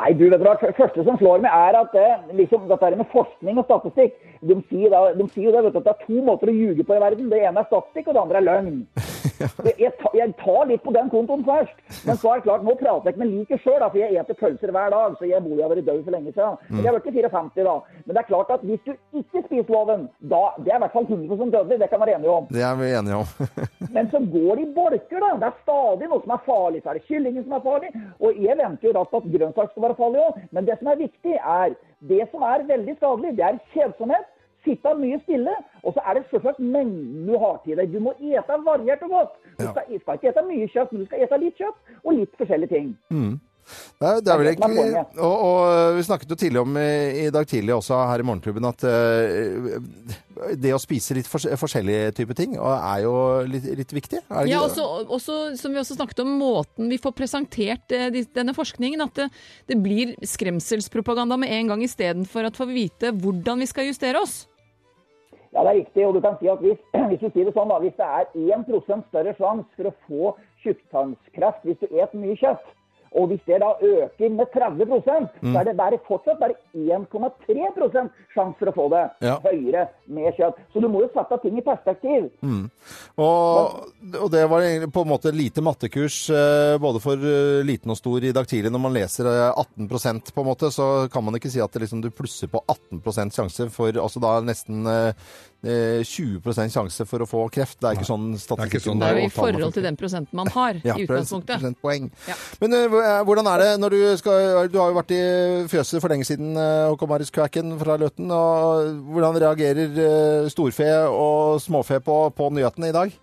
Speaker 10: Nei, du vet du hva, det første som slår meg er at det, liksom, dette med forskning og statistikk, de sier, da, de sier jo det, vet du, at det er to måter å ljuge på i verden. Det ene er statistikk, og det andre er løgn. [LAUGHS] Jeg, jeg, tar, jeg tar litt på den kontoen først. Men så er det klart, nå prater jeg ikke med liket sjøl, for jeg eter pølser hver dag. Så jeg burde ha vært død for lenge siden. Men jeg har blitt 54 da. Men det er klart at hvis du ikke spiser loven, da det er i hvert fall 100 dødelig. Det kan vi være enige om.
Speaker 3: Det er vi enige om. [LAUGHS]
Speaker 10: Men så går det i bolker, da. Det er stadig noe som er farlig. Så er det kyllingen som er farlig. Og jeg venter jo raskt at grønnsak skal være farlig òg. Men det som er viktig, er det som er veldig skadelig, det er kjedsomhet. Sitte mye stille. Og så er det selvsagt mengden du har til deg. Du må ete variert og godt. Du skal, skal ikke ete mye kjøtt, men du skal ete litt kjøtt og litt forskjellige ting.
Speaker 3: Det er, det er vel egentlig og, og vi snakket jo tidlig om i, i dag tidlig også her i Morgenklubben at uh, det å spise litt fors forskjellige typer ting er jo litt, litt viktig. Er det
Speaker 4: Ja, også, også, som vi også snakket om, måten vi får presentert uh, denne forskningen. At det, det blir skremselspropaganda med en gang istedenfor at vi får vite hvordan vi skal justere oss.
Speaker 10: Ja, det er riktig. Og du kan si at hvis, [CLEARS THROAT] hvis du sier det sånn da, hvis det er 1% større sjanse for å få tjukktarmskreft hvis du et mye kjøtt, og hvis det da øker med 30 mm. så er det bare fortsatt bare 1,3 sjanse for å få det
Speaker 3: Ja.
Speaker 10: høyere med kjøtt. Så du må jo sette ting i perspektiv.
Speaker 3: Og, og det var på en måte lite mattekurs eh, både for eh, liten og stor i dag tidlig. Når man leser eh, 18% på en måte, så kan man ikke si at det liksom, du plusser på 18 sjanse for altså da nesten eh, eh, 20% sjanse for å få kreft. Det er ikke sånn statistikken
Speaker 5: ikke sånn
Speaker 4: Det er jo i forhold til den prosenten man har
Speaker 3: ja,
Speaker 4: i utgangspunktet. Ja.
Speaker 3: Men uh, hvordan er det når du skal Du har jo vært i fjøset for lenge siden, uh, Håkon Marius Kvæken fra Løten. og Hvordan reagerer uh, storfe og småfe på, på nyhetene i dag?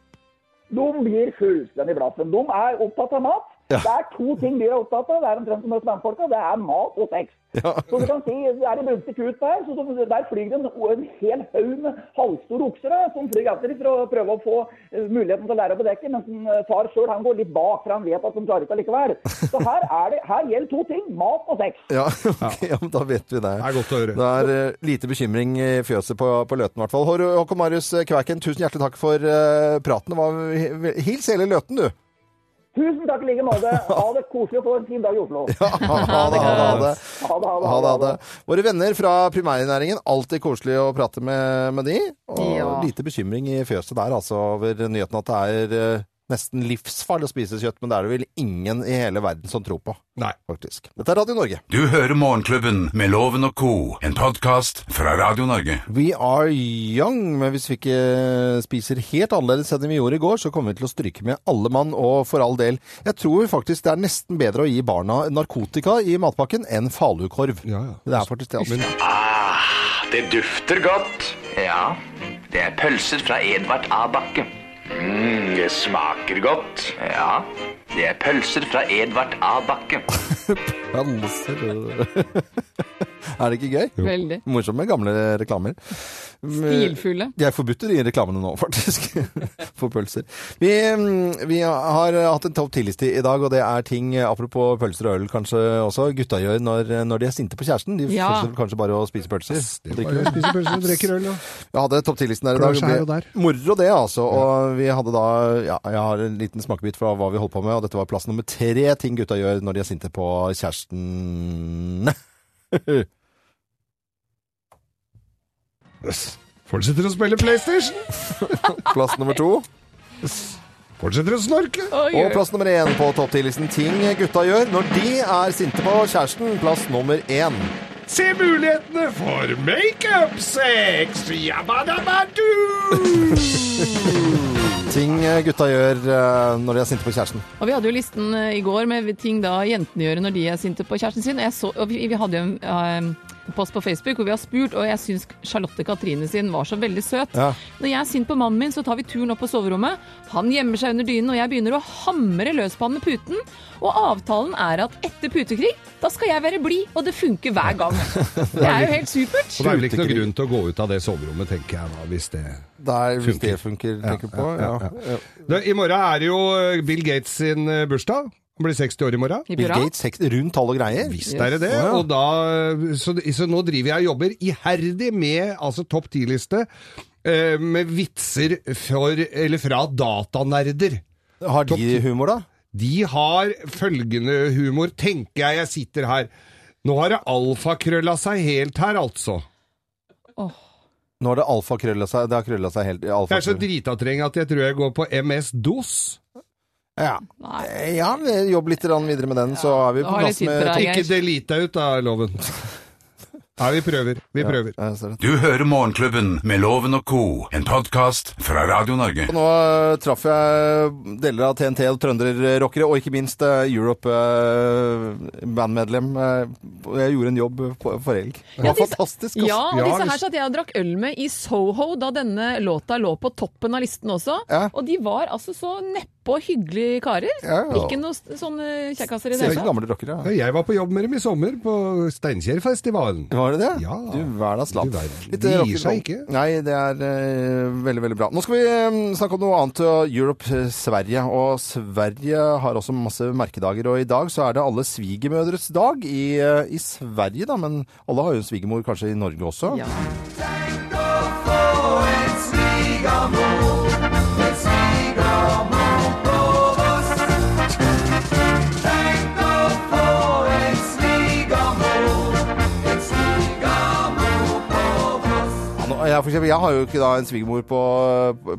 Speaker 10: De blir fullstendig blaffen. De er opptatt av mat.
Speaker 3: Ja.
Speaker 10: Det er to ting dyr er opptatt av. Det er omtrent som hos mannfolka. Det er mat og sex.
Speaker 3: Ja.
Speaker 10: Så du kan si, er det brunstig kut der, så så der flyr det en, en hel haug med halvstore okser da, som flyr etter dem for å prøve å få eh, muligheten til å lære å bedekke, mens en, eh, far sjøl går litt bak, for han vet at de klarer ikke allikevel. Så her, er det, her gjelder to ting, mat og sex.
Speaker 3: Ja, [LAUGHS] okay, ja, men da vet vi det.
Speaker 5: Det er godt å høre.
Speaker 3: Det er eh, lite bekymring i fjøset på, på Løten i hvert fall. Håkon Marius Kvæken, tusen hjertelig takk for praten. Hils hele Løten, du.
Speaker 10: Tusen takk i like måte. [LAUGHS] Ha det koselig og få en fin dag i Oslo. [LAUGHS]
Speaker 3: Ja, ha det. Ha det.
Speaker 10: Ha det, ha det.
Speaker 3: Ha det, ha det. Våre venner fra primærnæringen, alltid koselig å prate med, med de. Og
Speaker 4: Ja.
Speaker 3: lite bekymring i fjøset der, altså, over nyheten at det er eh, nesten livsfarlig å spise kjøtt, men det er det vel ingen i hele verden som tror på,
Speaker 5: Nei.
Speaker 3: faktisk. Dette er Radio Norge.
Speaker 2: Du hører Morgenklubben med Loven og co., en podkast fra Radio Norge.
Speaker 3: We are young, men hvis vi ikke spiser helt annerledes enn vi gjorde i går, så kommer vi til å stryke med alle mann, og for all del. Jeg tror faktisk det er nesten bedre å gi barna narkotika i matpakken enn falukorv.
Speaker 5: Ja, ja.
Speaker 3: Det er faktisk det. Altså.
Speaker 6: Ah, det dufter godt. Ja, det er pølser fra Edvard A. Bakke. Mm, det smaker godt. Ja, det er pølser fra Edvard A. Bakke. [LAUGHS]
Speaker 3: Pølser [LAUGHS] Er det ikke gøy?
Speaker 4: Veldig.
Speaker 3: Morsomt med gamle reklamer.
Speaker 4: Stilfulle.
Speaker 3: De er forbudt i reklamene nå, [LAUGHS] faktisk. For pølser. Vi, mm, vi har hatt en topp 10-liste i dag, og det er ting, apropos pølser og øl kanskje også, gutta gjør når, når de er sinte på kjæresten. De
Speaker 4: Ja.
Speaker 3: fortsetter kanskje bare å spise pølser.
Speaker 5: Bare
Speaker 3: øl.
Speaker 5: spiser pølser og drikker øl. Ja. [LAUGHS]
Speaker 3: Vi hadde topp 10-listen her i dag.
Speaker 5: her og der.
Speaker 3: Moro det, altså. Og vi hadde da Ja, jeg har en liten smakebit fra hva vi holdt på med, og dette var plass nummer tre ting gutta gjør når de er sinte på kjæresten. [LAUGHS]
Speaker 5: Fortsetter å spille PlayStation. [LAUGHS]
Speaker 3: plass nummer to.
Speaker 5: Fortsetter å snorke.
Speaker 3: Og plass nummer én på topp 10-listen ting gutta gjør når de er sinte på kjæresten. Plass nummer én.
Speaker 5: Se mulighetene for makeup-sex! [LAUGHS]
Speaker 3: Ting gutta gjør eh, når de er sinte på kjæresten.
Speaker 4: Og vi hadde jo listen eh, i går med ting da jentene gjør når de er sinte på kjæresten sin. Jeg så, og vi, vi hadde jo en eh, post på Facebook hvor vi har spurt, og jeg syns Charlotte Katrine sin var så veldig søt.
Speaker 3: Ja.
Speaker 4: Når jeg er sint på mannen min, så tar vi turen opp på soverommet. Han gjemmer seg under dynen, og jeg begynner å hamre løs på han med puten. Og avtalen er at etter putekrig, da skal jeg være blid, og det funker hver gang. [LAUGHS] Det er jo helt supert.
Speaker 5: Og det er vel ikke noen grunn til å gå ut av det soverommet, tenker jeg da, hvis det
Speaker 3: Der, hvis
Speaker 5: Funker.
Speaker 3: det funker, tenker på. Ja, ja.
Speaker 5: Det, I morgen er det jo eh, Bill Gates sin eh, bursdag. Han blir 60 år i morgen.
Speaker 3: Bill Gates, rundt tall og greier.
Speaker 5: Visst er det det. Og da, så, så nå driver jeg og jobber iherdig med altså topp 10-liste eh, med vitser for, eller fra datanerder.
Speaker 3: Har de humor, da?
Speaker 5: De har følgende humor. Tenker jeg jeg sitter her. Nå har det alfakrølla seg helt her, altså.
Speaker 3: Nå har det alfakrølla seg. Det har krølla seg helt.
Speaker 5: Jeg er så dritatreng at jeg tror jeg går på MS-DOS.
Speaker 3: Ja. ja, jobb litt videre med den, så er vi på plass med
Speaker 4: deg.
Speaker 5: Ikke delete deg ut av loven. Nei, vi prøver. Vi prøver.
Speaker 3: Ja, jeg ser det.
Speaker 2: Du hører Morgenklubben med Loven og co., en podkast fra Radio Norge.
Speaker 3: Nå eh, traff jeg deler av TNT og trønderrockere, og ikke minst eh, Europe-bandmedlem. jeg gjorde en jobb på, for helg. Det var
Speaker 4: Ja, disse-
Speaker 3: fantastisk.
Speaker 4: Ja, og
Speaker 5: Ja,
Speaker 4: disse her satt jeg og drakk øl med i Soho da denne låta lå på toppen av listen også.
Speaker 3: Ja.
Speaker 4: Og de var altså så neppe og hyggelige karer.
Speaker 3: Ja, ja.
Speaker 4: Ikke noen sånne kjekkaser i det hele tatt.
Speaker 5: Ja, Jeg var på jobb med dem i sommer på Steinkjerfestivalen.
Speaker 3: Var det det?
Speaker 5: Ja.
Speaker 3: Du hverdags land.
Speaker 5: Verden. Gir seg ikke.
Speaker 3: Nei, det er uh, veldig, veldig bra. Nå skal vi eh, snakke om noe annet. uh, Europe eh, Sverige. Og Sverige har også masse merkedager. Og i dag så er det alle svigermødres dag i, uh, i Sverige, da. Men alle har jo en svigermor kanskje i Norge også.
Speaker 4: Ja.
Speaker 3: For eksempel, jeg har jo ikke da en svigermor på,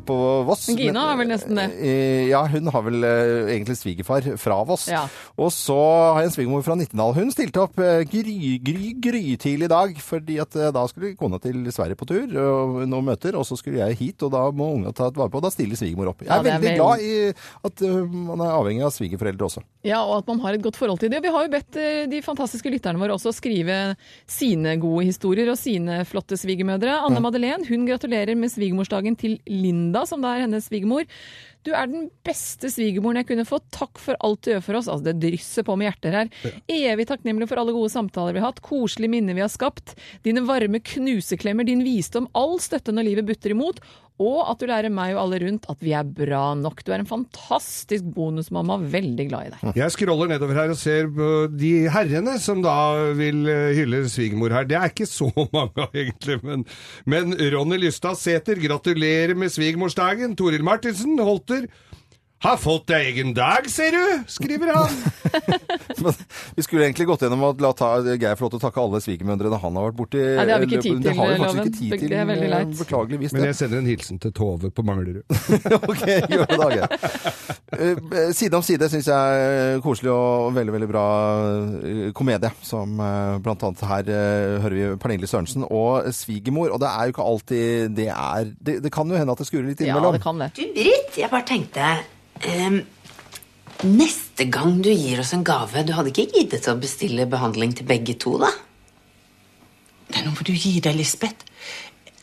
Speaker 3: på Voss.
Speaker 4: Gina har vel nesten det.
Speaker 3: Eh, Ja, hun har vel eh, egentlig svigerfar fra Voss.
Speaker 4: Ja.
Speaker 3: Og så har jeg en svigermor fra Nittedal. Hun stilte opp grytidlig gry, gry, grytidlig i dag, fordi at eh, da skulle kona til Sverige på tur og noen møter, og så skulle jeg hit, og da må unga ta et vare på, og da stiller svigermor opp. Jeg er
Speaker 4: ja, er
Speaker 3: veldig
Speaker 4: vel-
Speaker 3: glad i at eh, man er avhengig av svigerforeldre også.
Speaker 4: Ja, og at man har et godt forhold til det. Vi har jo bedt eh, de fantastiske lytterne våre også skrive sine gode historier og sine flotte svigermødre. Anne Madeleine hun gratulerer med svigermorsdagen til Linda, som da er hennes svigermor. Du er den beste svigermoren jeg kunne fått. Takk for alt du gjør for oss. Altså, det drysser på med hjerter her. Evig takknemlig for alle gode samtaler vi har hatt, koselige minner vi har skapt, dine varme knuseklemmer, din visdom, all støtte når livet butter imot, og at du lærer meg og alle rundt at vi er bra nok. Du er en fantastisk bonusmamma, veldig glad i deg.
Speaker 5: Jeg scroller nedover her og ser på de herrene som da vil eh, hylle svigermor her. Det er ikke så [LAUGHS] mange egentlig, men, men Ronny Lystad Sæter, gratulerer med svigermorsdagen. Toril Martinsen it Har fått deg egen dag, ser du, skriver han. [LAUGHS]
Speaker 3: Men vi skulle egentlig gått gjennom og la ta, Geir få lov til å takke alle svigermødrene han har vært borti.
Speaker 4: Nei, det har vi ikke tid
Speaker 3: Det
Speaker 4: til,
Speaker 3: har vi faktisk
Speaker 4: Loven.
Speaker 3: ikke tid til,
Speaker 4: Det er veldig leit.
Speaker 3: eh, Beklageligvis.
Speaker 5: Men jeg sender en hilsen til Tove på Manglerud. [LAUGHS]
Speaker 3: ok, gjør det da, Geir. Eh, Side om side syns jeg er koselig og veldig, veldig bra eh, komedie. Som blant annet her hører vi Pernille Sørensen og svigermor. Og det er jo ikke alltid det er Det, det kan jo hende at det skurrer litt
Speaker 4: Ja, det kan det.
Speaker 11: Du, Britt, jeg bare tenkte ehm, Neste gang du gir oss en gave Du hadde ikke giddet å bestille behandling til begge to, da?
Speaker 12: Nei, nå må du gi deg, Lisbeth.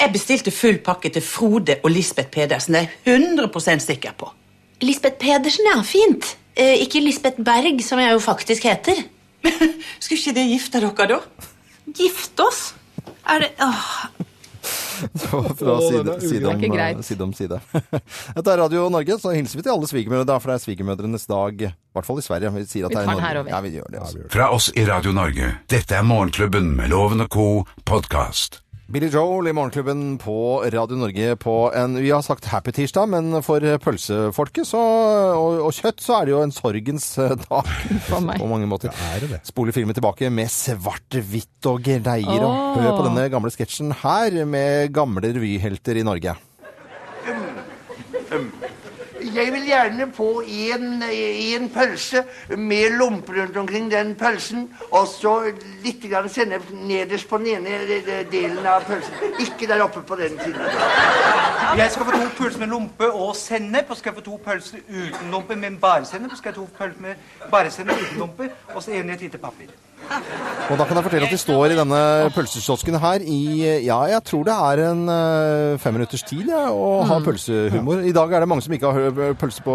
Speaker 12: Jeg bestilte full pakke til Frode og Lisbeth Pedersen. Det er jeg 100 sikker på.
Speaker 11: Lisbeth Pedersen, ja. Fint. Eh, ikke Lisbeth Berg, som jeg jo faktisk heter. [LAUGHS]
Speaker 12: Skulle ikke det gifte dere, da? Gifte oss? Er det Åh. [LAUGHS]
Speaker 3: Fra side,
Speaker 5: er
Speaker 3: side, om, side om side. [LAUGHS] Dette er Radio Norge, så hilser vi til alle svigermødre, da, for det er svigermødrenes dag. I hvert fall i Sverige. Vi sier at
Speaker 4: Vi
Speaker 3: det er i
Speaker 4: tar den
Speaker 3: Norge.
Speaker 4: her over.
Speaker 3: Ja, vi gjør det. Også.
Speaker 2: Fra oss i Radio Norge. Dette er Morgenklubben med Loven og co. podkast.
Speaker 3: Billy Joel i Morgenklubben på Radio Norge på en Vi har sagt happy tirsdag, men for pølsefolket så, og, og kjøtt så er det jo en sorgens eh, dag. [LAUGHS]
Speaker 4: For meg.
Speaker 3: På mange måter.
Speaker 5: er det det?
Speaker 3: Spoler filmen tilbake med svart-hvitt og greier.
Speaker 4: Oh.
Speaker 3: Og hør på denne gamle sketsjen her med gamle revyhelter i Norge.
Speaker 13: Jeg vil gjerne få en, pølse med lomper rundt omkring den pølsen, og så litt grann sennep nederst på den ene delen av pølsen. Ikke der oppe på den siden.
Speaker 14: Jeg skal få to pølser med lompe og sennep, og skal jeg få to pølser uten lompe, men bare sennep, og skal jeg to pølser med bare sennep uten lompe, og så en i et lite papir.
Speaker 3: Og da kan jeg fortelle at vi står i denne pølsekiosken her i Ja, jeg tror det er en femminutters fem minutters tid ja, å ha pølsehumor. I dag er det mange som ikke har pølse på,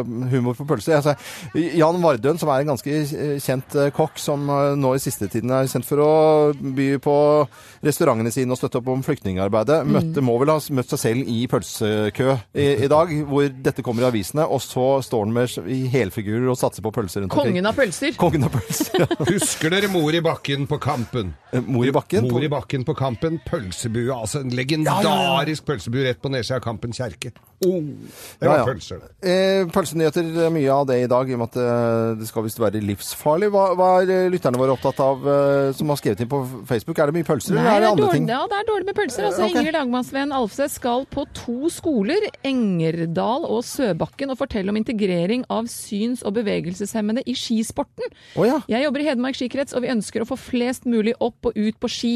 Speaker 3: eh, humor på pølse. Altså, Jan Vardøen, som er en ganske eh, kjent eh, kokk, som eh, nå i siste tiden er kjent for å by på restaurantene sine og støtte opp om flyktningarbeidet, møtte, må vel ha møtt seg selv i pølsekø i, i dag, hvor dette kommer i avisene, og så står han med i helfigurer og satser på pølser rundt omkring.
Speaker 4: Kongen av pølser.
Speaker 3: Kongen av pølser. ja.
Speaker 5: Husker dere Mor i bakken på Kampen?
Speaker 3: Eh, Mor i bakken?
Speaker 5: Mor i bakken på Kampen, pølsebue. Altså en legendarisk pølsebue rett på nedsida av Kampen kjerke. Oh, det var
Speaker 3: Ja, ja.
Speaker 5: pølser, det.
Speaker 3: Eh, pølsenyheter, er mye av det i dag, i og med at eh, det skal visst være livsfarlig. Hva, hva er lytterne våre opptatt av, eh, som har skrevet inn på Facebook? Er det mye pølser,
Speaker 4: Nei,
Speaker 3: eller er
Speaker 4: det
Speaker 3: det
Speaker 4: er
Speaker 3: andre
Speaker 4: dårlig,
Speaker 3: ting?
Speaker 4: ja, det er dårlig med pølser. Altså,
Speaker 3: okay. ok.
Speaker 4: Ingrid Lagmannsvenn Alfseth skal på to skoler, Engerdal og Søbakken, og fortelle om integrering av syns- og bevegelseshemmede i skisporten.
Speaker 3: Oh, ja.
Speaker 4: Jeg jobber i Hedmark skikrets, og vi ønsker å få flest mulig opp og ut på ski.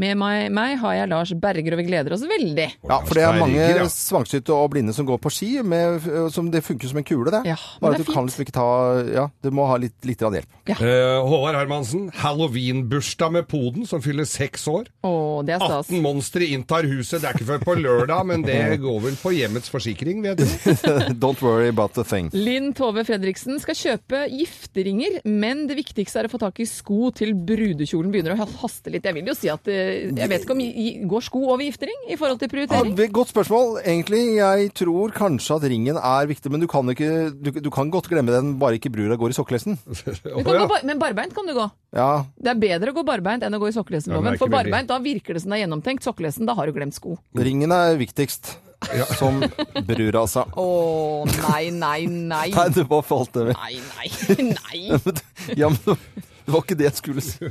Speaker 4: Med meg, meg har jeg Lars Berger, og vi gleder oss veldig.
Speaker 3: Ja, for det er mange svangsynte og blinde som går på ski. Med, som det funker som en kule, det.
Speaker 4: Ja, men
Speaker 3: Bare
Speaker 4: det
Speaker 3: at du kan liksom ikke ta Ja, du må ha litt, litt hjelp. hjelp.
Speaker 5: Uh, Håvard Hermansen, halloweenbursdag med poden, som fyller seks år.
Speaker 4: Oh, det er stas.
Speaker 5: 18 monstre inntar huset. Det er ikke før på lørdag, men det går vel på hjemmets forsikring, vet du. [LAUGHS]
Speaker 3: Don't worry about the thing.
Speaker 4: Linn Tove Fredriksen skal kjøpe gifteringer, men det viktigste er å få tak i sko til brudekjolen begynner å haste litt. Jeg vil jo si at eh, jeg vet ikke om går sko over giftering i forhold til prioritering?
Speaker 3: Ja, godt spørsmål. Egentlig, jeg tror kanskje at ringen er viktig, men du kan, ikke, du, du kan godt glemme den, bare ikke brura går i sokkelesten. [LAUGHS]
Speaker 4: Gå, men barbeint kan du gå.
Speaker 3: Ja,
Speaker 4: Det er bedre å gå barbeint enn å gå i sokkelesten.
Speaker 5: Ja, men er
Speaker 4: For barbeint, da virker det som det er gjennomtenkt. Sokkelesten, da har du glemt sko.
Speaker 3: ringen er viktigst. [LAUGHS] Som brura sa.
Speaker 4: Å nei, nei, nei.
Speaker 3: Nei, du bare falt over.
Speaker 4: Nei, nei, nei. [LAUGHS]
Speaker 3: Ja, men det var ikke det jeg skulle si.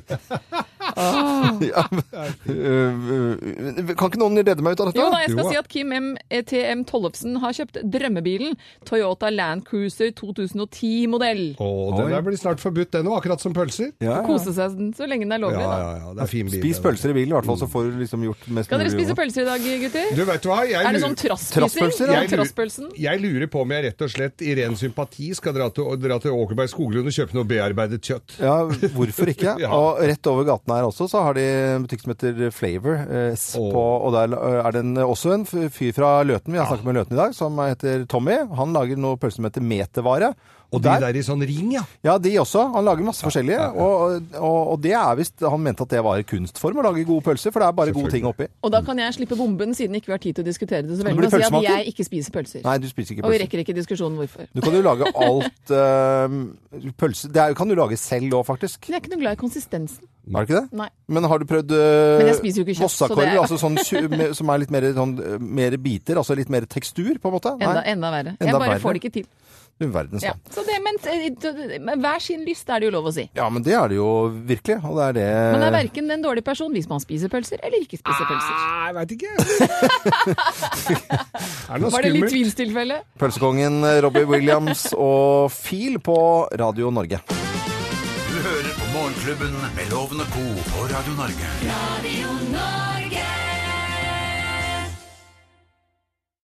Speaker 3: Ja, men, øh, øh, kan ikke noen redde meg ut av dette?
Speaker 4: Jo da, jeg skal
Speaker 5: Jo
Speaker 4: si at Kim M. TM Tollefsen har kjøpt drømmebilen Toyota Land Cruiser 2010-modell.
Speaker 5: Og den der blir snart forbudt, den òg, akkurat som pølser.
Speaker 3: Ja, ja.
Speaker 4: Kose seg så lenge den er lovlig,
Speaker 5: ja,
Speaker 4: ja,
Speaker 5: ja, det er fin bil.
Speaker 3: Spis pølser i bilen, i hvert fall, så får du liksom gjort mest
Speaker 4: Skal dere spise pølser i dag, gutter?
Speaker 5: Du, vet hva? Jeg
Speaker 4: Er det sånn trassspising?
Speaker 3: Ja.
Speaker 4: Ja,
Speaker 5: Jeg lurer- Jeg lurer på om jeg rett og slett i ren sympati skal dra til, dra til Åkerberg Skoglund og kjøpe noe bearbeidet kjøtt.
Speaker 3: Ja, hvorfor ikke? [LAUGHS]
Speaker 5: Ja.
Speaker 3: Og rett over gaten her også, så har de en butikk som heter Flavor. Eh,
Speaker 5: oh.
Speaker 3: På, og der eh, er det en, også en fyr fra Løten, vi har snakket med Løten i dag, som heter Tommy. Han lager noe pølse som heter metervare.
Speaker 5: Og de der i sånn ring, ja.
Speaker 3: Ja, de også. Han lager masse forskjellige. Og, og, og det er visst Han mente at det var kunstform å lage gode pølser, for det er bare gode ting oppi.
Speaker 4: Og da kan jeg slippe bomben, siden ikke vi har tid til å diskutere det så veldig, og si at jeg ikke spiser pølser.
Speaker 3: Nei, du spiser ikke pølser.
Speaker 4: Og vi rekker ikke diskusjonen hvorfor.
Speaker 3: Du kan jo lage alt uh, [LAUGHS] Pølse Det er, kan du lage selv òg, faktisk.
Speaker 4: Men jeg er ikke noe glad i konsistensen.
Speaker 3: Er det ikke det?
Speaker 4: Nei.
Speaker 3: Men har du prøvd uh,
Speaker 4: Men jeg spiser jo ikke kjøtt, så
Speaker 3: Vossakorv,
Speaker 4: det er-
Speaker 3: altså sånn, [LAUGHS] som er litt mer, sånn, eh, mer biter, altså litt mer tekstur, på en måte?
Speaker 4: Enda, enda verre.
Speaker 3: Enda
Speaker 4: jeg bare
Speaker 3: verre.
Speaker 4: får det ikke til.
Speaker 3: Du verdens
Speaker 4: Ja. Så det, men, eh, men hver sin lyst er det jo lov å si.
Speaker 3: Ja, men det er det jo virkelig. Og det er det
Speaker 4: Man er verken en dårlig person hvis man spiser pølser, eller ikke spiser pølser.
Speaker 5: Nei, jeg veit ikke. [LAUGHS] er det noe
Speaker 4: Var det litt
Speaker 3: eh,
Speaker 4: tvilstilfelle?
Speaker 3: Pølsekongen Robbie Williams og Feel på Radio Norge.
Speaker 2: Du hører på Morgenklubben med Lovende Co. på Radio Norge.
Speaker 1: Radio Norge.